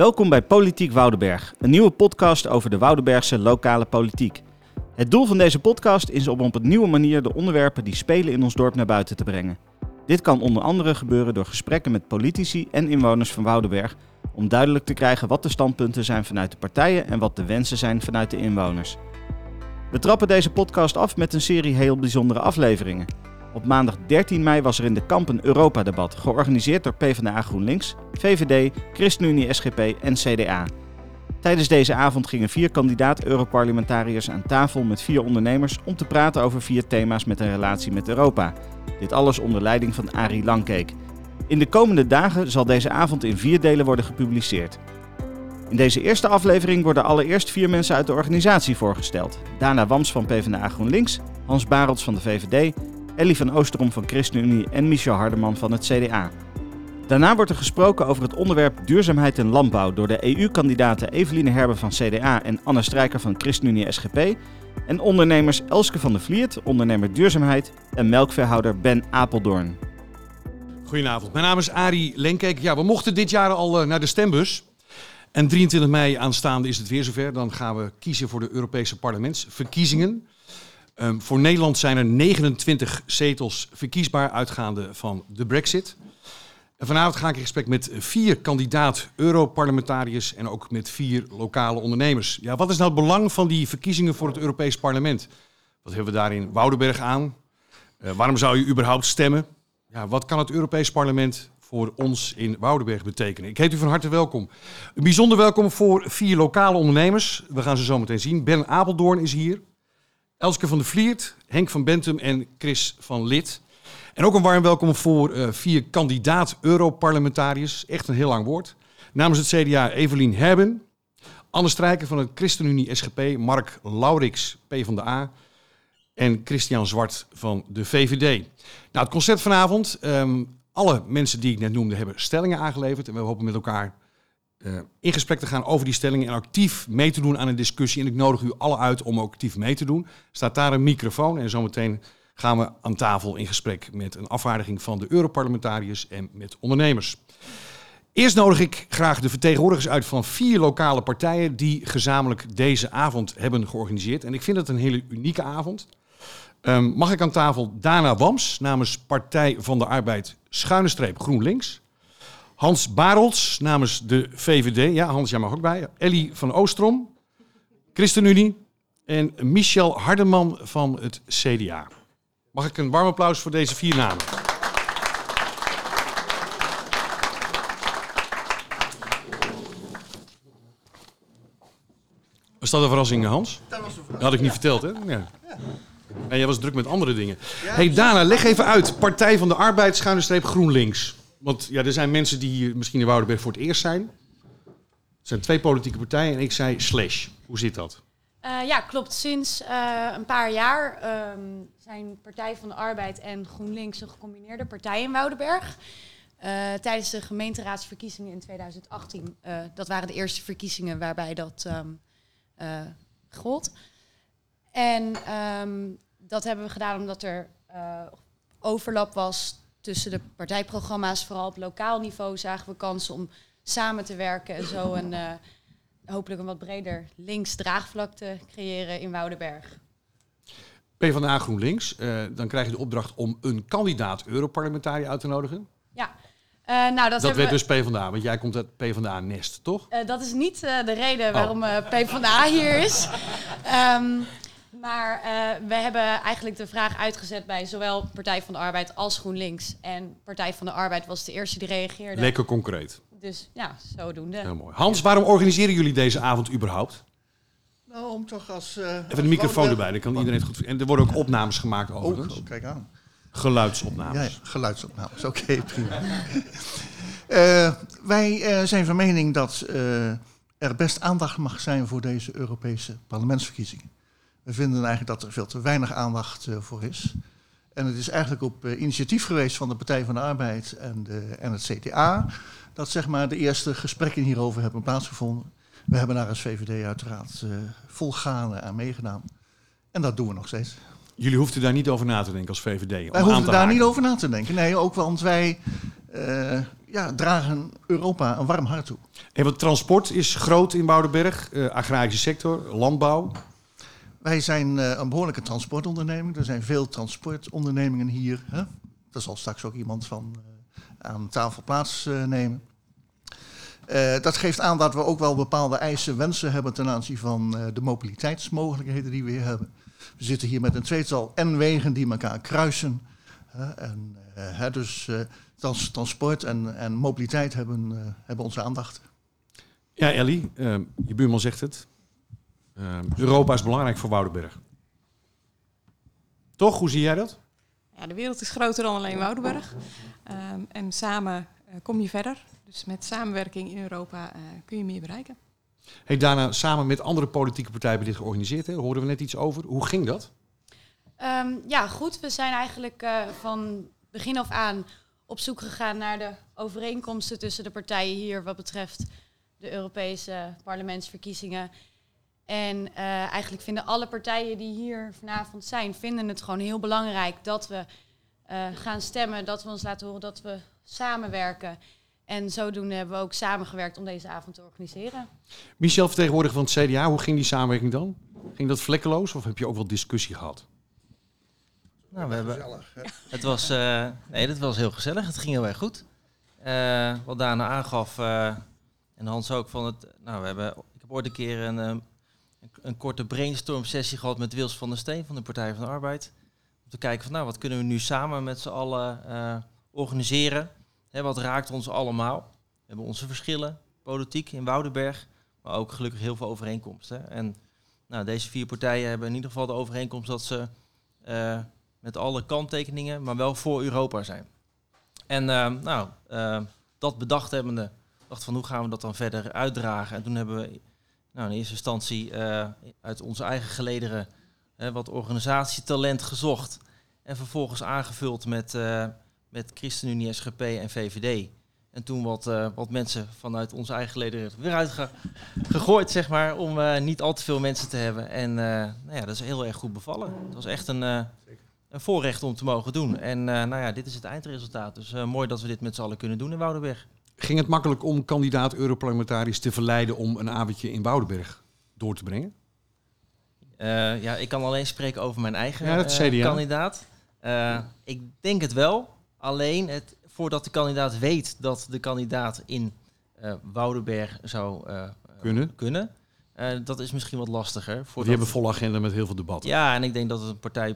Welkom bij Politiek Woudenberg, een nieuwe podcast over de Woudenbergse lokale politiek. Het doel van deze podcast is om op een nieuwe manier de onderwerpen die spelen in ons dorp naar buiten te brengen. Dit kan onder andere gebeuren door gesprekken met politici en inwoners van Woudenberg om duidelijk te krijgen wat de standpunten zijn vanuit de partijen en wat de wensen zijn vanuit de inwoners. We trappen deze podcast af met een serie heel bijzondere afleveringen. Op maandag 13 mei was er in de Kamp een Europa-debat, georganiseerd door PvdA GroenLinks, VVD, ChristenUnie SGP en CDA. Tijdens deze avond gingen vier kandidaat-Europarlementariërs aan tafel met vier ondernemers om te praten over vier thema's met een relatie met Europa. Dit alles onder leiding van Arie Langkeek. In de komende dagen zal deze avond in vier delen worden gepubliceerd. In deze eerste aflevering worden allereerst vier mensen uit de organisatie voorgesteld. Dana Wams van PvdA GroenLinks, Hans Barels van de VVD, Ellie van Oosterom van ChristenUnie en Michel Hardeman van het CDA. Daarna wordt er gesproken over het onderwerp duurzaamheid en landbouw door de EU-kandidaten Eveline Herben van CDA en Anne Strijker van ChristenUnie SGP en ondernemers Elske van der Vliert, ondernemer duurzaamheid en melkveehouder Ben Apeldoorn. Goedenavond, mijn naam is Arie Lenkeek. Ja, we mochten dit jaar al uh, naar de stembus. En 23 mei aanstaande is het weer zover. Dan gaan we kiezen voor de Europese parlementsverkiezingen. Um, voor Nederland zijn er 29 zetels verkiesbaar uitgaande van de brexit. Vanavond ga ik in gesprek met vier kandidaat-Europarlementariërs en ook met vier lokale ondernemers. Ja, wat is nou het belang van die verkiezingen voor het Europees Parlement? Wat hebben we daar in Woudenberg aan? Uh, waarom zou je überhaupt stemmen? Ja, wat kan het Europees Parlement voor ons in Woudenberg betekenen? Ik heet u van harte welkom. Een bijzonder welkom voor vier lokale ondernemers. We gaan ze zo meteen zien. Ben Apeldoorn is hier. Elske van der Vliert, Henk van Bentum en Chris van Lid. En ook een warm welkom voor uh, vier kandidaat-Europarlementariërs. Echt een heel lang woord. Namens het CDA Evelien Herben, Anne Strijker van het ChristenUnie SGP, Mark Laurix, P van de A en Christian Zwart van de VVD. Nou, het concept vanavond. Um, alle mensen die ik net noemde hebben stellingen aangeleverd. En we hopen met elkaar uh, in gesprek te gaan over die stellingen en actief mee te doen aan een discussie. En ik nodig u alle uit om ook actief mee te doen. Staat daar een microfoon en zometeen gaan we aan tafel in gesprek met een afvaardiging van de Europarlementariërs en met ondernemers. Eerst nodig ik graag de vertegenwoordigers uit van vier lokale partijen die gezamenlijk deze avond hebben georganiseerd. En ik vind het een hele unieke avond. Um, mag ik aan tafel Dana Wams namens Partij van de Arbeid Schuine Streep GroenLinks. Hans Barels namens de VVD. Ja, Hans, jij mag ook bij. Ellie van Oostrom, ChristenUnie. En Michel Hardeman van het CDA. Mag ik een warm applaus voor deze vier namen? Was dat een verrassing, Hans? Dat was een verrassing. Dat had ik niet verteld, hè? Ja. En jij was druk met andere dingen. hey Dana, leg even uit. Partij van de Arbeid, schuine streep GroenLinks. Want ja, er zijn mensen die hier misschien in Woudenberg voor het eerst zijn. Het zijn twee politieke partijen en ik zei slash. Hoe zit dat? Uh, ja, klopt. Sinds uh, een paar jaar um, zijn Partij van de Arbeid en GroenLinks een gecombineerde partij in Woudenberg. Uh, tijdens de gemeenteraadsverkiezingen in 2018, dat waren de eerste verkiezingen waarbij dat um, gold. En um, dat hebben we gedaan omdat er overlap was tussen de partijprogramma's. Vooral op lokaal niveau zagen we kansen om samen te werken en zo een hopelijk een wat breder links draagvlak te creëren in Woudenberg. PvdA GroenLinks, uh, dan krijg je de opdracht om een kandidaat Europarlementariër uit te nodigen. Ja. Uh, nou, dat dat werd we... dus PvdA, want jij komt uit PvdA-nest, toch? Uh, dat is niet de reden oh. waarom PvdA hier is. um, maar we hebben eigenlijk de vraag uitgezet bij zowel Partij van de Arbeid als GroenLinks. En Partij van de Arbeid was de eerste die reageerde. Lekker concreet. Dus ja, zodoende. Heel mooi. Hans, waarom organiseren jullie deze avond überhaupt? Nou, om toch als... Uh, Even de microfoon erbij, dan kan iedereen het goed... En er worden ook opnames gemaakt overigens. Oh, kijk aan. Geluidsopnames. Ja, ja geluidsopnames, oké, okay, prima. uh, wij uh, zijn van mening dat er best aandacht mag zijn voor deze Europese parlementsverkiezingen. We vinden eigenlijk dat er veel te weinig aandacht voor is. En het is eigenlijk op initiatief geweest van de Partij van de Arbeid en, de, en het CDA dat zeg maar, de eerste gesprekken hierover hebben plaatsgevonden. We hebben daar als VVD uiteraard uh, volgaande aan meegedaan. En dat doen we nog steeds. Jullie hoefden daar niet over na te denken als VVD? Wij hoefden daar niet over na te denken. Nee, ook want wij uh, ja, dragen Europa een warm hart toe. En want transport is groot in Woudenberg, uh, agrarische sector, landbouw. Wij zijn uh, een behoorlijke transportonderneming. Er zijn veel transportondernemingen hier. Hè? Daar zal straks ook iemand van uh, aan tafel plaatsnemen. dat geeft aan dat we ook wel bepaalde eisen, wensen hebben ten aanzien van de mobiliteitsmogelijkheden die we hier hebben. We zitten hier met een tweetal N-wegen die elkaar kruisen. en, dus trans transport en, en mobiliteit hebben, uh, hebben onze aandacht. Ja, Ellie, uh, je buurman zegt het. Uh, Europa is belangrijk voor Woudenberg. Toch? Hoe zie jij dat? Ja, de wereld is groter dan alleen Woudenberg. Um, en samen uh, kom je verder. Dus met samenwerking in Europa uh, kun je meer bereiken. Hey, daarna samen met andere politieke partijen dit georganiseerd. Hè? Hoorden we net iets over. Hoe ging dat? Um, ja, goed. We zijn eigenlijk uh, van begin af aan op zoek gegaan naar de overeenkomsten tussen de partijen hier wat betreft de Europese parlementsverkiezingen. En uh, eigenlijk vinden alle partijen die hier vanavond zijn, vinden het gewoon heel belangrijk dat we uh, gaan stemmen, dat we ons laten horen dat we samenwerken. En zodoende hebben we ook samengewerkt om deze avond te organiseren. Michel, vertegenwoordiger van het CDA, hoe ging die samenwerking dan? Ging dat vlekkeloos of heb je ook wel discussie gehad? Nou, we hebben, gezellig, het was, uh, nee, het was heel gezellig. Het ging heel erg goed. Uh, wat Dana aangaf, uh, en Hans ook, van het, nou, we hebben, ik heb ooit een keer een, een, korte brainstorm sessie gehad met Wils van der Steen van de Partij van de Arbeid. Om te kijken van, nou, wat kunnen we nu samen met z'n allen organiseren? Hè, wat raakt ons allemaal? We hebben onze verschillen, politiek in Woudenberg, maar ook gelukkig heel veel overeenkomsten. En nou, deze vier partijen hebben in ieder geval de overeenkomst dat ze met alle kanttekeningen, maar wel voor Europa zijn. En uh, nou, dat bedacht hebbende, dacht van hoe gaan we dat dan verder uitdragen. En toen hebben we nou, in eerste instantie uh, uit onze eigen gelederen wat organisatietalent gezocht. En vervolgens aangevuld met, met ChristenUnie, SGP en VVD. En toen wat, wat mensen vanuit onze eigen gelederen weer uitgegooid, zeg maar, om niet al te veel mensen te hebben. En nou ja, dat is heel erg goed bevallen. Het was echt een een voorrecht om te mogen doen. En nou ja, dit is het eindresultaat. Dus mooi dat we dit met z'n allen kunnen doen in Woudenberg. Ging het makkelijk om kandidaat Europarlementariërs te verleiden om een avondje in Woudenberg door te brengen? Uh, ja, ik kan alleen spreken over mijn eigen ja, kandidaat. ik denk het wel. Alleen het, voordat de kandidaat weet dat de kandidaat in Woudenberg zou kunnen. kunnen dat is misschien wat lastiger. Die hebben volle agenda met heel veel debatten. Ja, en ik denk dat het een partij uh,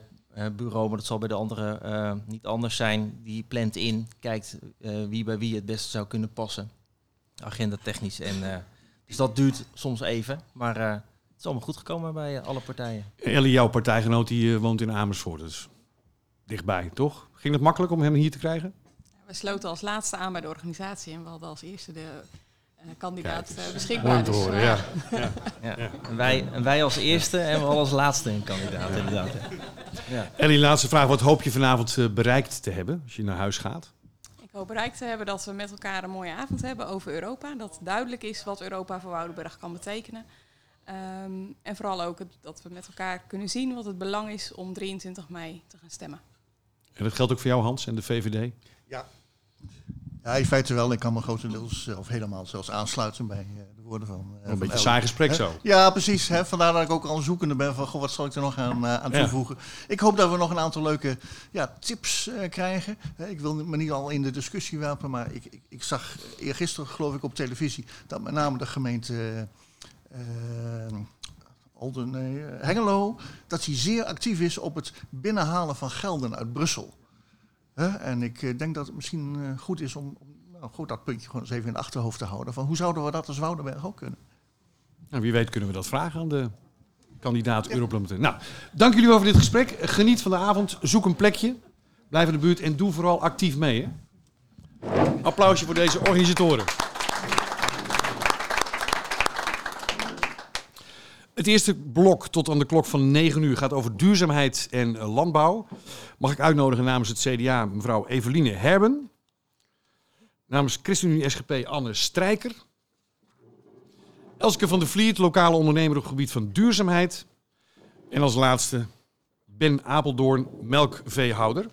bureau, maar dat zal bij de andere uh, niet anders zijn. Die plant in, kijkt uh, wie bij wie het beste zou kunnen passen. Agenda technisch. En, dus dat duurt soms even, maar het is allemaal goed gekomen bij alle partijen. Ellie, jouw partijgenoot, die woont in Amersfoort, dus dichtbij, toch? Ging het makkelijk om hem hier te krijgen? We sloten als laatste aan bij de organisatie en we hadden als eerste de kandidaat Kijk, beschikbaar. Horen, ja. ja. ja. En, wij, en wij als eerste en we als laatste een kandidaat, inderdaad. Ja. Ellie, laatste vraag. Wat hoop je vanavond uh, bereikt te hebben als je naar huis gaat? Ik hoop bereikt te hebben dat we met elkaar een mooie avond hebben over Europa. Dat duidelijk is wat Europa voor Woudenberg kan betekenen. Um, en vooral ook het, dat we met elkaar kunnen zien wat het belang is om 23 mei te gaan stemmen. En dat geldt ook voor jou, Hans, en de VVD? Ja, ja, in feite wel. Ik kan me grotendeels of helemaal zelfs aansluiten bij uh, de woorden van. Uh, een beetje saai gesprek zo. Ja, precies. Hè. Vandaar dat ik ook al zoekende ben van goh, wat zal ik er nog aan, uh, aan toevoegen. Ja. Ik hoop dat we nog een aantal leuke ja, tips krijgen. ik wil me niet al in de discussie werpen, maar ik, ik, ik zag eergisteren geloof ik op televisie dat met name de gemeente. Olden, nee, Hengelo, dat hij zeer actief is op het binnenhalen van gelden uit Brussel. En ik uh, denk dat het misschien uh, goed is om, om nou, goed, dat puntje gewoon eens even in het achterhoofd te houden. Van hoe zouden we dat als Woudenberg ook kunnen? Nou, wie weet kunnen we dat vragen aan de kandidaat ja. Europarlementariër. Nou, dank jullie wel voor dit gesprek. Geniet van de avond. Zoek een plekje. Blijf in de buurt en doe vooral actief mee. Hè? Applausje voor deze organisatoren. Het eerste blok tot aan de klok van 9 uur gaat over duurzaamheid en landbouw. Mag ik uitnodigen namens het CDA mevrouw Eveline Herben. Namens ChristenUnie SGP Anne Strijker. Elske van der Vliet, lokale ondernemer op het gebied van duurzaamheid. En als laatste Ben Apeldoorn, melkveehouder.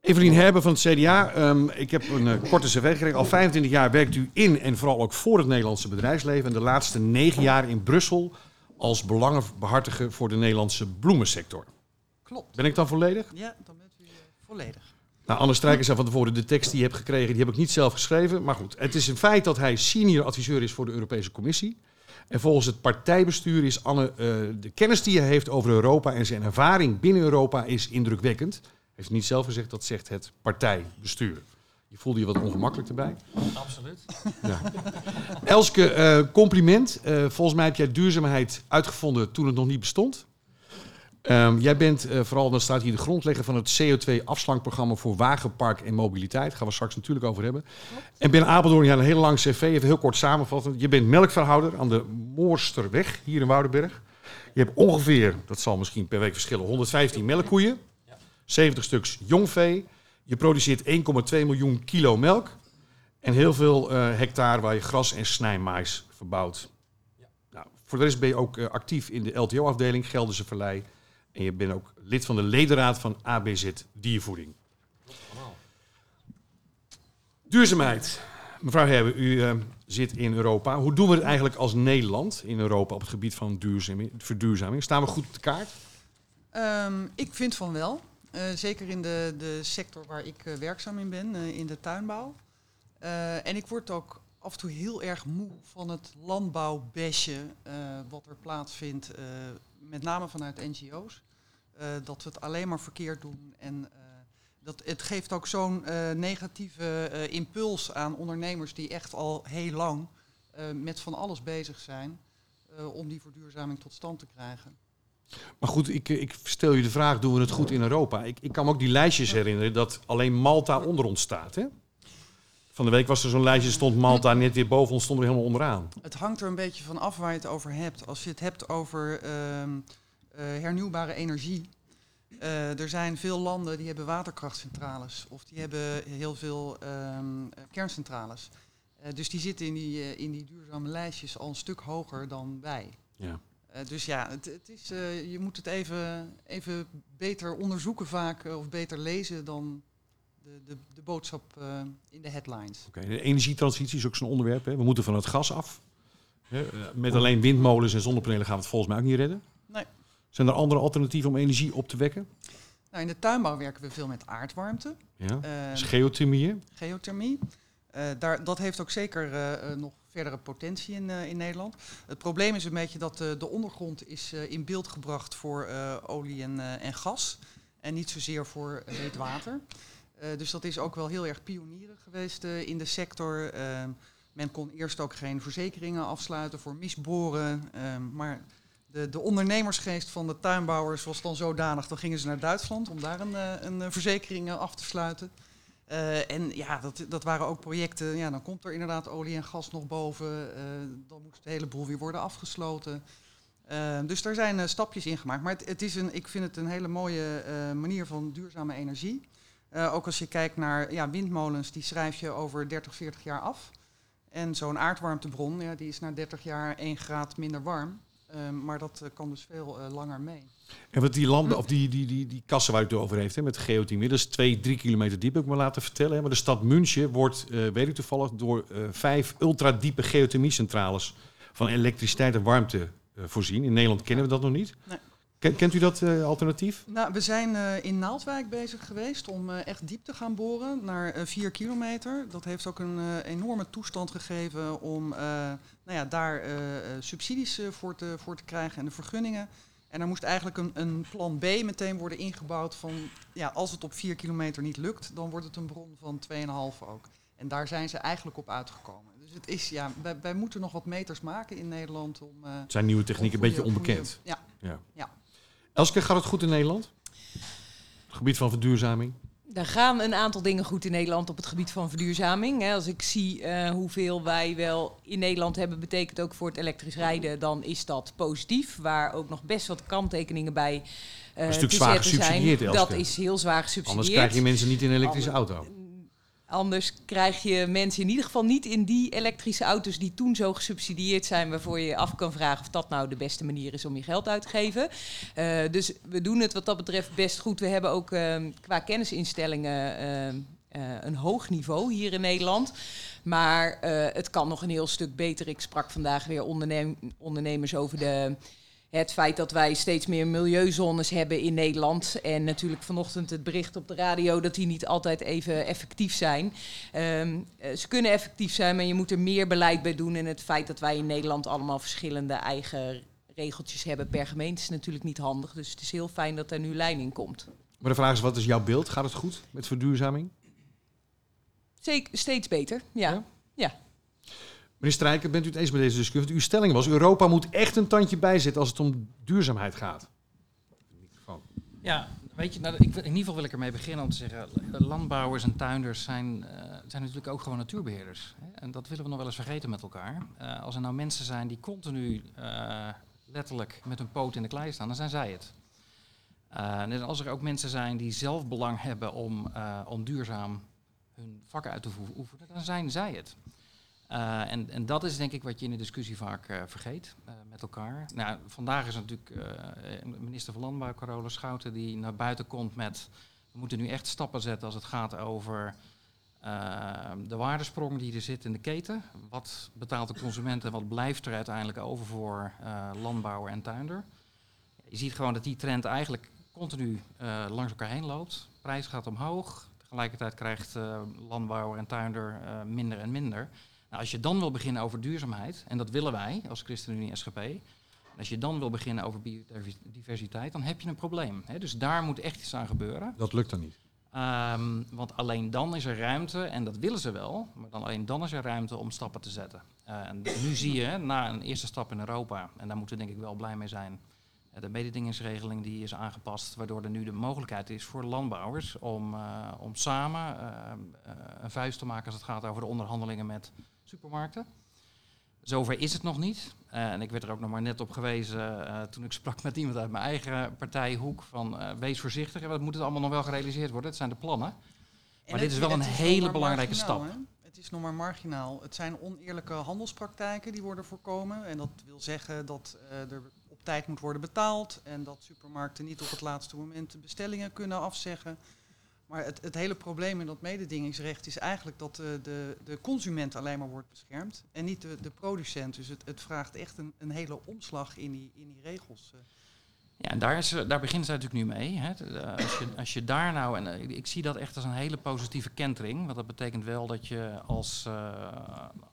Evelien Herben van het CDA. Ehm, ik heb een eh, korte cv gekregen. Al 25 jaar werkt u in en vooral ook voor het Nederlandse bedrijfsleven. En de laatste negen jaar in Brussel als belangenbehartiger voor de Nederlandse bloemensector. Klopt. Ben ik dan volledig? Ja, dan bent u eh, volledig. Nou, Anne Strijker zei van tevoren, de tekst die je hebt gekregen, die heb ik niet zelf geschreven. Maar goed, het is een feit dat hij senior adviseur is voor de Europese Commissie. En volgens het partijbestuur is Anne, eh, de kennis die hij heeft over Europa en zijn ervaring binnen Europa is indrukwekkend. Heeft niet zelf gezegd, dat zegt het partijbestuur. Je voelde je wat ongemakkelijk erbij. Absoluut. Ja. Elske, eh, compliment. Eh, volgens mij heb jij duurzaamheid uitgevonden toen het nog niet bestond. Ehm, jij bent uh, vooral, dan staat hier de grondlegger van het CO2-afslankprogramma voor wagenpark en mobiliteit. Daar gaan we straks natuurlijk over hebben. En Ben Apeldoorn, ja, een hele lang cv, even heel kort samenvatten. Je bent melkverhouder aan de Moorsterweg, hier in Woudenberg. Je hebt ongeveer, dat zal misschien per week verschillen, 115 melkkoeien. 70 stuks jongvee. Je produceert 1,2 miljoen kilo melk. En heel veel uh, hectare waar je gras en snijmais verbouwt. Nou, voor de rest ben je ook uh, actief in de LTO-afdeling Gelderse Verlei. En je bent ook lid van de ledenraad van ABZ Diervoeding. Duurzaamheid. Mevrouw Herbe, u uh, zit in Europa. Hoe doen we het eigenlijk als Nederland in Europa op het gebied van duurzaming, verduurzaming? Staan we goed op de kaart? Um, ik vind van wel. Uh, zeker in de, de sector waar ik uh, werkzaam in ben, in de tuinbouw. en ik word ook af en toe heel erg moe van het landbouwbesje wat er plaatsvindt met name vanuit NGO's, dat we het alleen maar verkeerd doen. En dat, het geeft ook zo'n negatieve impuls aan ondernemers die echt al heel lang met van alles bezig zijn om die verduurzaming tot stand te krijgen. Maar goed, ik, ik stel je de vraag, doen we het goed in Europa? Ik, ik kan me ook die lijstjes herinneren dat alleen Malta onder ons staat, hè? Van de week was er zo'n lijstje, stond Malta net weer boven ons, stond er helemaal onderaan. Het hangt er een beetje van af waar je het over hebt. Als je het hebt over uh, uh, hernieuwbare energie. Uh, er zijn veel landen die hebben waterkrachtcentrales of die hebben heel veel um, kerncentrales. dus die zitten in die, in die duurzame lijstjes al een stuk hoger dan wij. Ja. Dus ja, het, het is, je moet het even, even beter onderzoeken vaak of beter lezen dan de, de, de boodschap in de headlines. Oké, okay, de energietransitie is ook zo'n onderwerp. Hè? We moeten van het gas af. Met alleen windmolens en zonnepanelen gaan we het volgens mij ook niet redden. Nee. Zijn er andere alternatieven om energie op te wekken? Nou, in de tuinbouw werken we veel met aardwarmte. Ja. Dus geothermie? Geothermie. Daar, dat heeft ook zeker nog verdere potentie in, in Nederland. Het probleem is een beetje dat de ondergrond is in beeld gebracht voor olie en, en gas. En niet zozeer voor heet water. Dus dat is ook wel heel erg pionierig geweest in de sector. Uh, men kon eerst ook geen verzekeringen afsluiten voor misboren. maar de, de, ondernemersgeest van de tuinbouwers was dan zodanig, dan gingen ze naar Duitsland om daar een, een verzekering af te sluiten. En ja, dat, dat waren ook projecten. Ja, dan komt er inderdaad olie en gas nog boven. dan moest de hele boel weer worden afgesloten. dus daar zijn stapjes in gemaakt. Maar het, het, is een, ik vind het een hele mooie manier van duurzame energie. Ook als je kijkt naar ja, windmolens, die schrijf je over 30, 40 jaar af. En zo'n aardwarmtebron, ja, die is na 30 jaar 1 graad minder warm. Maar dat kan dus veel langer mee. En wat die landen, of die, die, die, die kassen waar u het over heeft, hè, met geothermie, dat is 2, 3 kilometer diep, heb ik me laten vertellen. Hè. Maar de stad München wordt, weet ik toevallig, door vijf ultradiepe geothermiecentrales van elektriciteit en warmte voorzien. In Nederland kennen we dat nog niet. Nee. Kent u dat uh, alternatief? Nou, we zijn uh, in Naaldwijk bezig geweest om uh, echt diep te gaan boren naar 4 kilometer. Dat heeft ook een enorme toestand gegeven om nou ja, daar subsidies voor, te, voor te krijgen en de vergunningen. En er moest eigenlijk een, een, plan B meteen worden ingebouwd van ja, als het op 4 kilometer niet lukt, dan wordt het een bron van 2,5 ook. En daar zijn ze eigenlijk op uitgekomen. Dus het is, ja, wij, wij moeten nog wat meters maken in Nederland om. het zijn nieuwe technieken, een beetje onbekend. Goede, ja. ja. ja. Elske, gaat het goed in Nederland? Het gebied van verduurzaming? Er gaan een aantal dingen goed in Nederland op het gebied van verduurzaming. Als ik zie uh, hoeveel wij wel in Nederland hebben, betekent ook voor het elektrisch rijden, dan is dat positief. Waar ook nog best wat kanttekeningen bij uh, een stuk zwaar gesubsidieerd. Dat is heel zwaar gesubsidieerd. Anders krijg je mensen niet in een elektrische auto. Anders krijg je mensen in ieder geval niet in die elektrische auto's die toen zo gesubsidieerd zijn, waarvoor je af kan vragen of dat nou de beste manier is om je geld uit te geven. Uh, dus we doen het wat dat betreft best goed. We hebben ook uh, qua kennisinstellingen uh, een hoog niveau hier in Nederland. Maar het kan nog een heel stuk beter. Ik sprak vandaag weer ondernem ondernemers over de het feit dat wij steeds meer milieuzones hebben in Nederland. En natuurlijk vanochtend het bericht op de radio dat die niet altijd even effectief zijn. Um, ze kunnen effectief zijn, maar je moet er meer beleid bij doen. En het feit dat wij in Nederland allemaal verschillende eigen regeltjes hebben per gemeente is natuurlijk niet handig. Dus het is heel fijn dat er nu lijn in komt. Maar de vraag is, wat is jouw beeld? Gaat het goed met verduurzaming? Zeker, steeds beter, ja. ja. Meneer Strijker, bent u het eens met deze discussie? Uw stelling was, Europa moet echt een tandje bijzetten als het om duurzaamheid gaat. Ja, weet je, nou, ik, in ieder geval wil ik ermee beginnen om te zeggen, landbouwers en tuinders zijn, uh, zijn natuurlijk ook gewoon natuurbeheerders. Hè? En dat willen we nog wel eens vergeten met elkaar. Uh, als er nou mensen zijn die continu uh, letterlijk met hun poot in de klei staan, dan zijn zij het. en als er ook mensen zijn die zelf belang hebben om, om duurzaam hun vak uit te oefenen, dan zijn zij het. Uh, en, en, dat is denk ik wat je in de discussie vaak uh, vergeet uh, met elkaar. Nou, vandaag is natuurlijk minister van Landbouw, Carola Schouten, die naar buiten komt met... we moeten nu echt stappen zetten als het gaat over de waardesprong die er zit in de keten. Wat betaalt de consument en wat blijft er uiteindelijk over voor landbouwer en tuinder? Je ziet gewoon dat die trend eigenlijk continu langs elkaar heen loopt. Prijs gaat omhoog. Tegelijkertijd krijgt landbouwer en tuinder minder en minder. Nou, als je dan wil beginnen over duurzaamheid, en dat willen wij als ChristenUnie SGP, als je dan wil beginnen over biodiversiteit, dan heb je een probleem. Hè? Dus daar moet echt iets aan gebeuren. Dat lukt dan niet. Um, want alleen dan is er ruimte, en dat willen ze wel, maar dan alleen dan is er ruimte om stappen te zetten. Uh, en nu zie je, na een eerste stap in Europa, en daar moeten we denk ik wel blij mee zijn, de mededingingsregeling die is aangepast, waardoor er nu de mogelijkheid is voor landbouwers om, uh, om samen uh, een vuist te maken als het gaat over de onderhandelingen met supermarkten. Zover is het nog niet. Uh, en ik werd er ook nog maar net op gewezen uh, toen ik sprak met iemand uit mijn eigen partijhoek van uh, wees voorzichtig. Dat moet het allemaal nog wel gerealiseerd worden. Het zijn de plannen. En maar dit is wel een hele belangrijke stap. Hè? Het is nog maar marginaal. Het zijn oneerlijke handelspraktijken die worden voorkomen. En dat wil zeggen dat er op tijd moet worden betaald. En dat supermarkten niet op het laatste moment de bestellingen kunnen afzeggen. Maar het, het, hele probleem in dat mededingingsrecht is eigenlijk dat de, de, de consument alleen maar wordt beschermd en niet de, de producent. Dus het, het vraagt echt een, een hele omslag in die, in die regels. Eh. Ja, en daar, is, daar beginnen ze natuurlijk nu mee. Hè. Als, je, als je daar nou, en eh, ik zie dat echt als een hele positieve kentering, want dat betekent wel dat je als,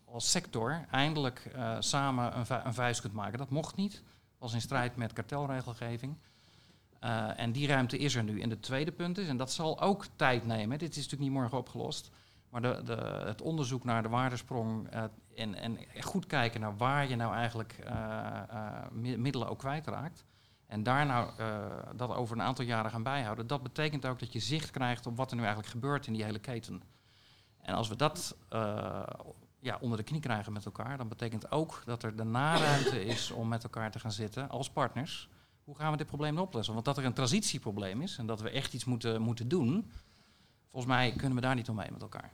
als sector eindelijk samen een, een vuist kunt maken. Dat mocht niet, was in strijd met kartelregelgeving. Uh, en die ruimte is er nu. En de tweede punt is, en dat zal ook tijd nemen, dit is natuurlijk niet morgen opgelost, maar de, de, het onderzoek naar de waardesprong uh, en, en goed kijken naar waar je nou eigenlijk uh, middelen ook kwijtraakt. En daar nou dat over een aantal jaren gaan bijhouden, dat betekent ook dat je zicht krijgt op wat er nu eigenlijk gebeurt in die hele keten. En als we dat ja, onder de knie krijgen met elkaar, dan betekent ook dat er daarna ruimte is om met elkaar te gaan zitten als partners hoe gaan we dit probleem oplossen? Want dat er een transitieprobleem is en dat we echt iets moeten, moeten doen, volgens mij kunnen we daar niet omheen met elkaar.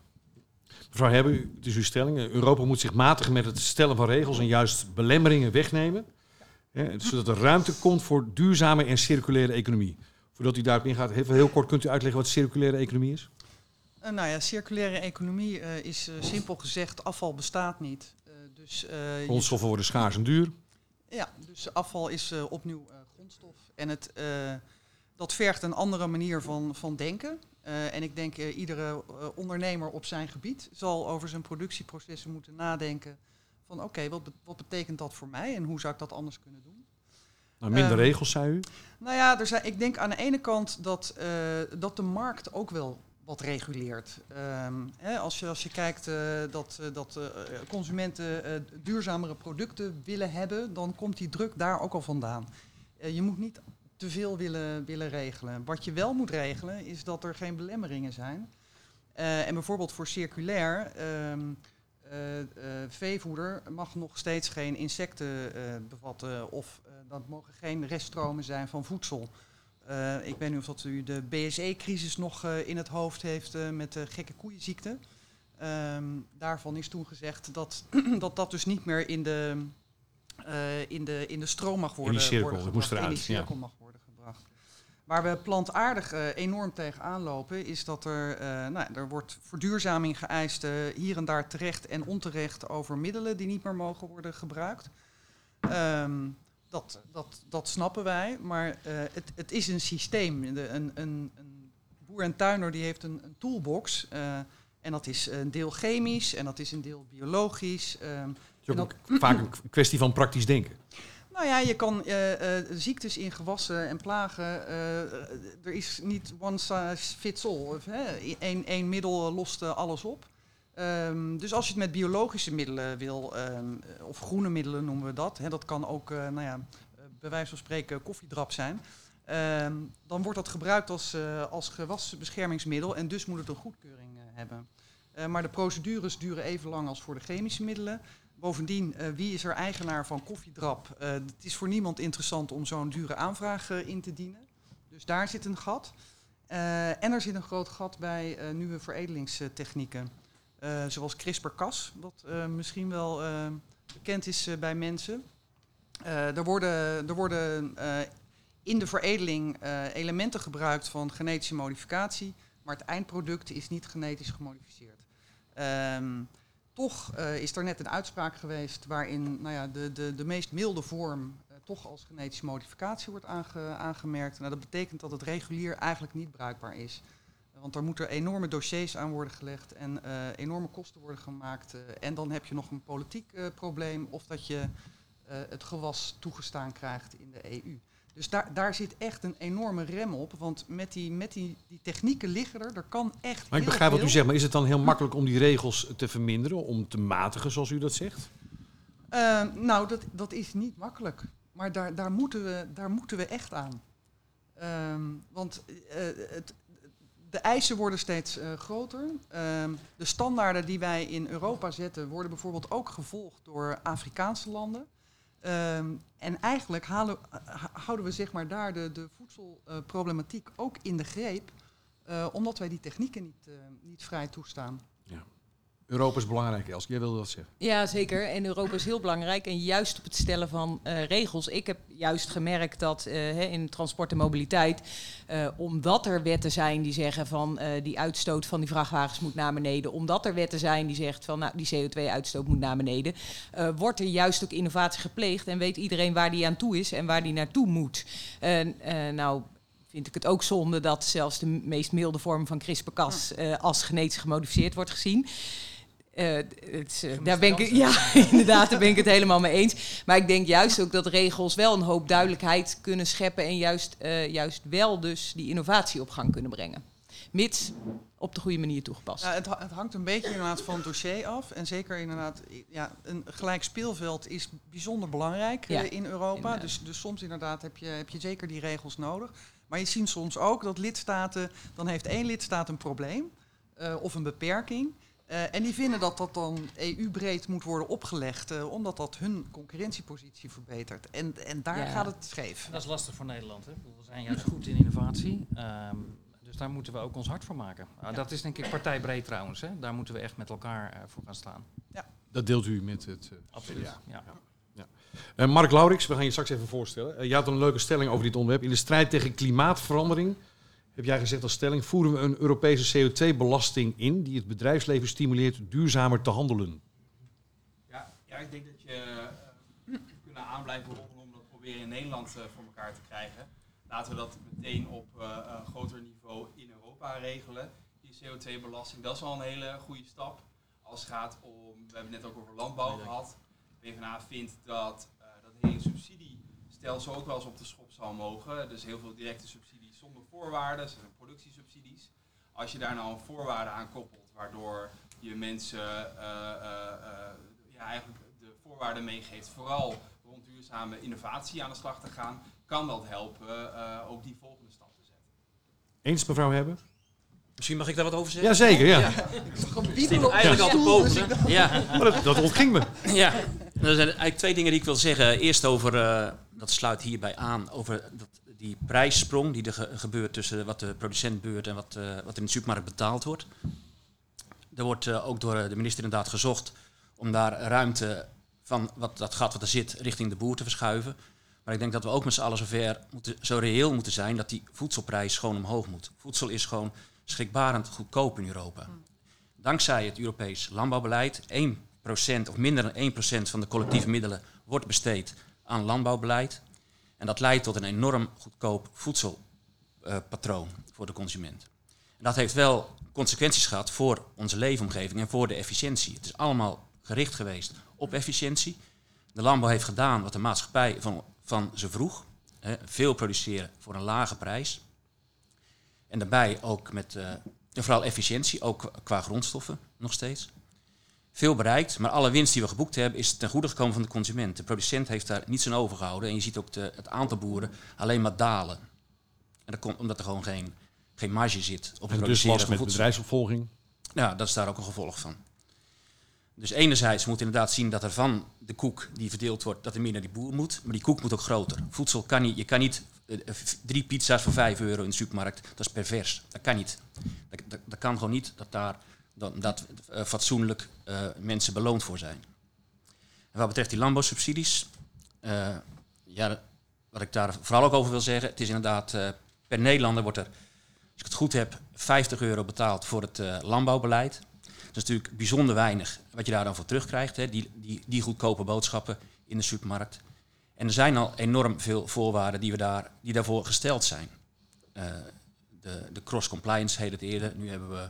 Mevrouw Hebben, het is uw stelling. Europa moet zich matigen met het stellen van regels en juist belemmeringen wegnemen. Hè, zodat er ruimte komt voor duurzame en circulaire economie. Voordat u daarop ingaat, heel, heel kort kunt u uitleggen wat circulaire economie is? Uh, nou ja, circulaire economie uh, is uh, simpel gezegd, afval bestaat niet. dus, Grondstoffen worden schaars en duur. Ja, dus afval is opnieuw grondstof. En het, uh, dat vergt een andere manier van, van denken. Uh, en ik denk uh, iedere ondernemer op zijn gebied zal over zijn productieprocessen moeten nadenken van oké, okay, wat, be wat betekent dat voor mij en hoe zou ik dat anders kunnen doen? Nou, minder regels, zei u? Nou ja, er zijn, ik denk aan de ene kant dat, dat de markt ook wel wat reguleert. Um, hè, als, je, als je kijkt uh, dat, uh, dat uh, consumenten duurzamere producten willen hebben, dan komt die druk daar ook al vandaan. Eh, je moet niet te veel willen, willen regelen. Wat je wel moet regelen is dat er geen belemmeringen zijn. Uh, en bijvoorbeeld voor circulair, um, veevoeder mag nog steeds geen insecten bevatten of dat mogen geen reststromen zijn van voedsel. ik weet niet of dat u de BSE-crisis nog in het hoofd heeft met de gekke koeienziekte. Ehm, daarvan is toen gezegd dat, dat dat dus niet meer in de, in de, in de stroom mag worden, in die cirkel, worden eruit, in die cirkel ja. mag worden gebracht. Waar we plantaardig uh, enorm tegenaan lopen, is dat er, uh, nou, er wordt verduurzaming geëist hier en daar terecht en onterecht over middelen die niet meer mogen worden gebruikt. Um, dat, dat, dat snappen wij, maar het, het is een systeem. een, een, een boer en tuinder die heeft een, een toolbox. En dat is een deel chemisch en dat is een deel biologisch. Um, het is ook vaak een kwestie van praktisch denken. Nou ja, je kan uh, uh, ziektes in gewassen en plagen. Uh, er is niet one size fits all. Eén, één middel lost alles op. Um, dus als je het met biologische middelen wil, um, of groene middelen noemen we dat. Hè, dat kan ook, nou ja, bij wijze van spreken koffiedrap zijn. Um, dan wordt dat gebruikt als, als gewasbeschermingsmiddel en dus moet het een goedkeuring hebben. Uh, maar de procedures duren even lang als voor de chemische middelen. Bovendien, wie is er eigenaar van koffiedrap? Het is voor niemand interessant om zo'n dure aanvraag in te dienen. Dus daar zit een gat. en er zit een groot gat bij nieuwe veredelingstechnieken. zoals CRISPR-Cas, wat misschien wel bekend is bij mensen. er worden, er worden in de veredeling elementen gebruikt van genetische modificatie maar het eindproduct is niet genetisch gemodificeerd. Um, toch uh, is er net een uitspraak geweest waarin nou ja, de, de, de meest milde vorm uh, toch als genetische modificatie wordt aange, aangemerkt. Nou, dat betekent dat het regulier eigenlijk niet bruikbaar is. Uh, want er moeten enorme dossiers aan worden gelegd en enorme kosten worden gemaakt. en dan heb je nog een politiek probleem of dat je het gewas toegestaan krijgt in de EU. Dus daar, daar zit echt een enorme rem op. Want met die, met die, die technieken liggen er. Er kan echt. Maar ik begrijp wat u zegt, maar is het dan heel makkelijk om die regels te verminderen, om te matigen, zoals u dat zegt? Uh, nou, dat, dat is niet makkelijk. Maar daar, daar, moeten, we, daar moeten we echt aan. Um, want uh, het, de eisen worden steeds uh, groter. Um, de standaarden die wij in Europa zetten, worden bijvoorbeeld ook gevolgd door Afrikaanse landen. Um, en eigenlijk halen, houden we zeg maar daar de, de voedselproblematiek ook in de greep, uh, omdat wij die technieken niet, uh, niet vrij toestaan. Ja. Europa is belangrijk, Elske. Jij wilde dat zeggen. Ja, zeker. En Europa is heel belangrijk. En juist op het stellen van uh, regels. Ik heb juist gemerkt dat uh, in transport en mobiliteit, uh, omdat er wetten zijn die zeggen van die uitstoot van die vrachtwagens moet naar beneden, omdat er wetten zijn die zegt van nou, die CO2-uitstoot moet naar beneden, wordt er juist ook innovatie gepleegd en weet iedereen waar die aan toe is en waar die naartoe moet. nou, vind ik het ook zonde dat zelfs de meest milde vorm van CRISPR-Cas als genetisch gemodificeerd wordt gezien. Uh, het, uh, daar ben ik, ja, inderdaad, daar ben ik het helemaal mee eens. Maar ik denk juist ook dat regels wel een hoop duidelijkheid kunnen scheppen en juist, uh, juist wel dus die innovatie op gang kunnen brengen. Mits op de goede manier toegepast. Ja, het, het, hangt een beetje inderdaad van het dossier af. En zeker inderdaad, ja, een gelijk speelveld is bijzonder belangrijk ja, in Europa. Dus, dus soms inderdaad heb je, heb je zeker die regels nodig. Maar je ziet soms ook dat lidstaten, dan heeft één lidstaat een probleem of een beperking. Uh, en die vinden dat dat dan EU-breed moet worden opgelegd, uh, omdat dat hun concurrentiepositie verbetert. En, en daar ja. gaat het scheef. Dat is lastig voor Nederland. Hè? We zijn juist goed in innovatie. Um, dus daar moeten we ook ons hart voor maken. Uh, ja. Dat is denk ik partijbreed trouwens. Hè? Daar moeten we echt met elkaar voor gaan staan. Ja. Dat deelt u met het... Absoluut, ja. ja. ja. Mark Laurix, we gaan je straks even voorstellen. je had een leuke stelling over dit onderwerp. In de strijd tegen klimaatverandering heb jij gezegd als stelling, voeren we een Europese CO2-belasting in die het bedrijfsleven stimuleert duurzamer te handelen? Ja, ja ik denk dat je uh, kunnen aanblijven om dat proberen in Nederland uh, voor elkaar te krijgen. Laten we dat meteen op uh, een groter niveau in Europa regelen. Die CO2-belasting, dat is al een hele goede stap. Als het gaat om, we hebben het net ook over landbouw gehad. PvdA vindt dat dat hele subsidiestelsel ook wel eens op de schop zal mogen. Dus heel veel directe subsidies zonder voorwaarden, dat zijn productiesubsidies. Als je daar nou een voorwaarde aan koppelt, waardoor je mensen uh, uh, uh, ja, eigenlijk de voorwaarden meegeeft, vooral rond duurzame innovatie aan de slag te gaan, kan dat helpen ook die volgende stap te zetten. Eens mevrouw hebben? Misschien mag ik daar wat over zeggen? Jazeker, ja. ja. Ik zit eigenlijk al te pogen. Ja. Maar dat, dat ontging me. Ja, er zijn eigenlijk twee dingen die ik wil zeggen. Eerst over, dat sluit hierbij aan, over dat die prijssprong die er ge gebeurt tussen wat de producent beurt en wat, uh, wat in de supermarkt betaald wordt. er wordt uh, ook door de minister inderdaad gezocht om daar ruimte van wat dat gat wat er zit richting de boer te verschuiven. Maar ik denk dat we ook met z'n allen zover moeten, zo reëel moeten zijn dat die voedselprijs gewoon omhoog moet. Voedsel is gewoon schrikbarend goedkoop in Europa. Dankzij het Europees landbouwbeleid, 1% of minder dan 1% van de collectieve middelen wordt besteed aan landbouwbeleid. En dat leidt tot een enorm goedkoop voedselpatroon uh, voor de consument. En dat heeft wel consequenties gehad voor onze leefomgeving en voor de efficiëntie. Het is allemaal gericht geweest op efficiëntie. De landbouw heeft gedaan wat de maatschappij van, van ze vroeg. Veel produceren voor een lage prijs. En daarbij ook met uh, vooral efficiëntie, ook qua grondstoffen nog steeds. Veel bereikt, maar alle winst die we geboekt hebben is ten goede gekomen van de consument. De producent heeft daar niets aan overgehouden en je ziet ook de, het aantal boeren alleen maar dalen. En dat komt omdat er gewoon geen, geen marge zit op het en dus last met bedrijfsopvolging? Ja, dat is daar ook een gevolg van. Dus enerzijds moet je inderdaad zien dat er van de koek die verdeeld wordt, dat er meer naar die boer moet. Maar die koek moet ook groter. Voedsel kan niet, je kan niet uh, drie pizza's voor vijf euro in de supermarkt, dat is pervers. Dat kan niet. Dat, dat, dat kan gewoon niet dat daar dat, dat uh, fatsoenlijk uh, mensen beloond voor zijn. En wat betreft die landbouwsubsidies, ja, wat ik daar vooral ook over wil zeggen, het is inderdaad per Nederlander wordt er, als ik het goed heb, 50 euro betaald voor het landbouwbeleid. Dat is natuurlijk bijzonder weinig wat je daar dan voor terugkrijgt. Hè, die, die, die goedkope boodschappen in de supermarkt. En er zijn al enorm veel voorwaarden die, we daar, die daarvoor gesteld zijn. De, de cross-compliance heet het eerder. Nu hebben we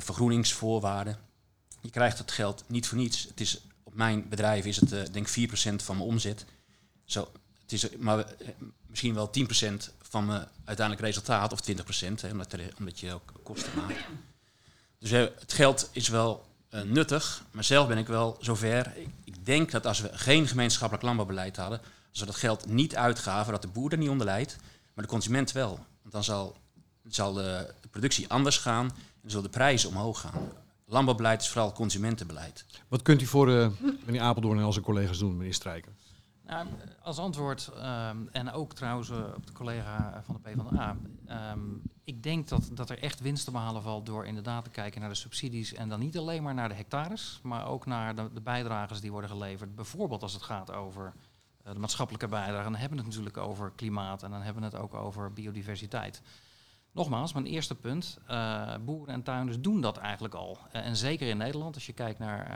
vergroeningsvoorwaarden. Je krijgt het geld niet voor niets. Het is, op mijn bedrijf is het uh, denk 4% van mijn omzet. Zo, het is maar misschien wel 10% van mijn uiteindelijk resultaat, of 20%, hè, omdat, omdat je ook kosten maakt. Dus het geld is wel nuttig, maar zelf ben ik wel zover. Ik, ik, denk dat als we geen gemeenschappelijk landbouwbeleid hadden, als we dat geld niet uitgaven, dat de boer er niet onder leidt, maar de consument wel. Want dan zal, zal de, productie anders gaan zullen de prijzen omhoog gaan. Landbouwbeleid is vooral consumentenbeleid. Wat kunt u voor uh, meneer Apeldoorn en al zijn collega's doen, meneer Strijker? Nou, als antwoord, um, en ook trouwens uh, op de collega van de PvdA. Um, ik denk dat, dat er echt winst te behalen valt door inderdaad te kijken naar de subsidies. En dan niet alleen maar naar de hectares, maar ook naar de, de bijdrages die worden geleverd. Bijvoorbeeld als het gaat over uh, de maatschappelijke bijdrage. Dan hebben we het natuurlijk over klimaat en dan hebben we het ook over biodiversiteit. Nogmaals, mijn eerste punt. Uh, boeren en tuinders doen dat eigenlijk al. Uh, en zeker in Nederland, als je kijkt naar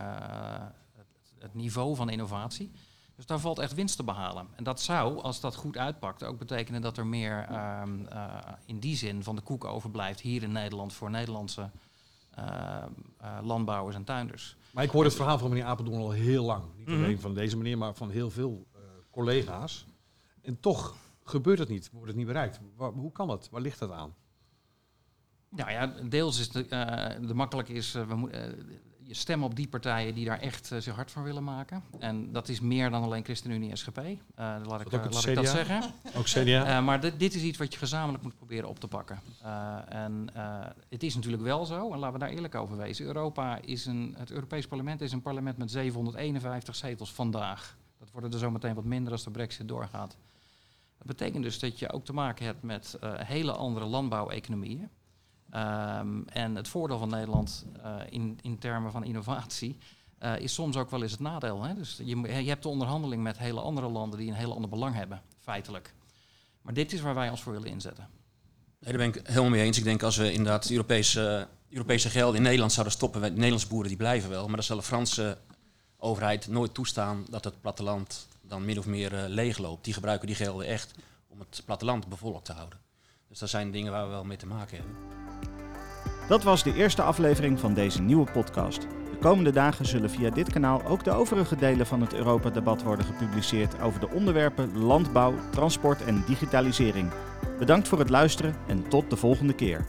het, het niveau van innovatie. Dus daar valt echt winst te behalen. En dat zou, als dat goed uitpakt, ook betekenen dat er meer uh, in die zin van de koek overblijft hier in Nederland voor Nederlandse landbouwers en tuinders. Maar ik hoor het verhaal van meneer Apeldoorn al heel lang. Niet alleen mm -hmm. van deze meneer, maar van heel veel collega's. En toch gebeurt het niet, wordt het niet bereikt. Waar, hoe kan dat? Waar ligt dat aan? Nou ja, deels is de, de makkelijk is, we moeten je stemmen op die partijen die daar echt uh, zich hard van willen maken. En dat is meer dan alleen ChristenUnie en SGP. Uh, laat ik, uh, laat ik dat zeggen. Ook CDA. maar dit, dit, is iets wat je gezamenlijk moet proberen op te pakken. en het is natuurlijk wel zo, en laten we daar eerlijk over wezen. Europa is een, het Europees Parlement is een parlement met 751 zetels vandaag. Dat worden er zometeen wat minder als de brexit doorgaat. Dat betekent dus dat je ook te maken hebt met hele andere landbouweconomieën. Um, en het voordeel van Nederland uh, in, in termen van innovatie uh, is soms ook wel eens het nadeel. Hè? Dus je, je hebt de onderhandeling met hele andere landen die een heel ander belang hebben, feitelijk. Maar dit is waar wij ons voor willen inzetten. Daar ben ik helemaal mee eens. Ik denk als we inderdaad Europese, Europese geld in Nederland zouden stoppen, de Nederlandse boeren die blijven wel, maar dan zal de Franse overheid nooit toestaan dat het platteland dan min of meer uh, leegloopt. Die gebruiken die gelden echt om het platteland bevolkt te houden. Dus dat zijn dingen waar we wel mee te maken hebben. Dat was de eerste aflevering van deze nieuwe podcast. De komende dagen zullen via dit kanaal ook de overige delen van het Europa-debat worden gepubliceerd over de onderwerpen landbouw, transport en digitalisering. Bedankt voor het luisteren en tot de volgende keer.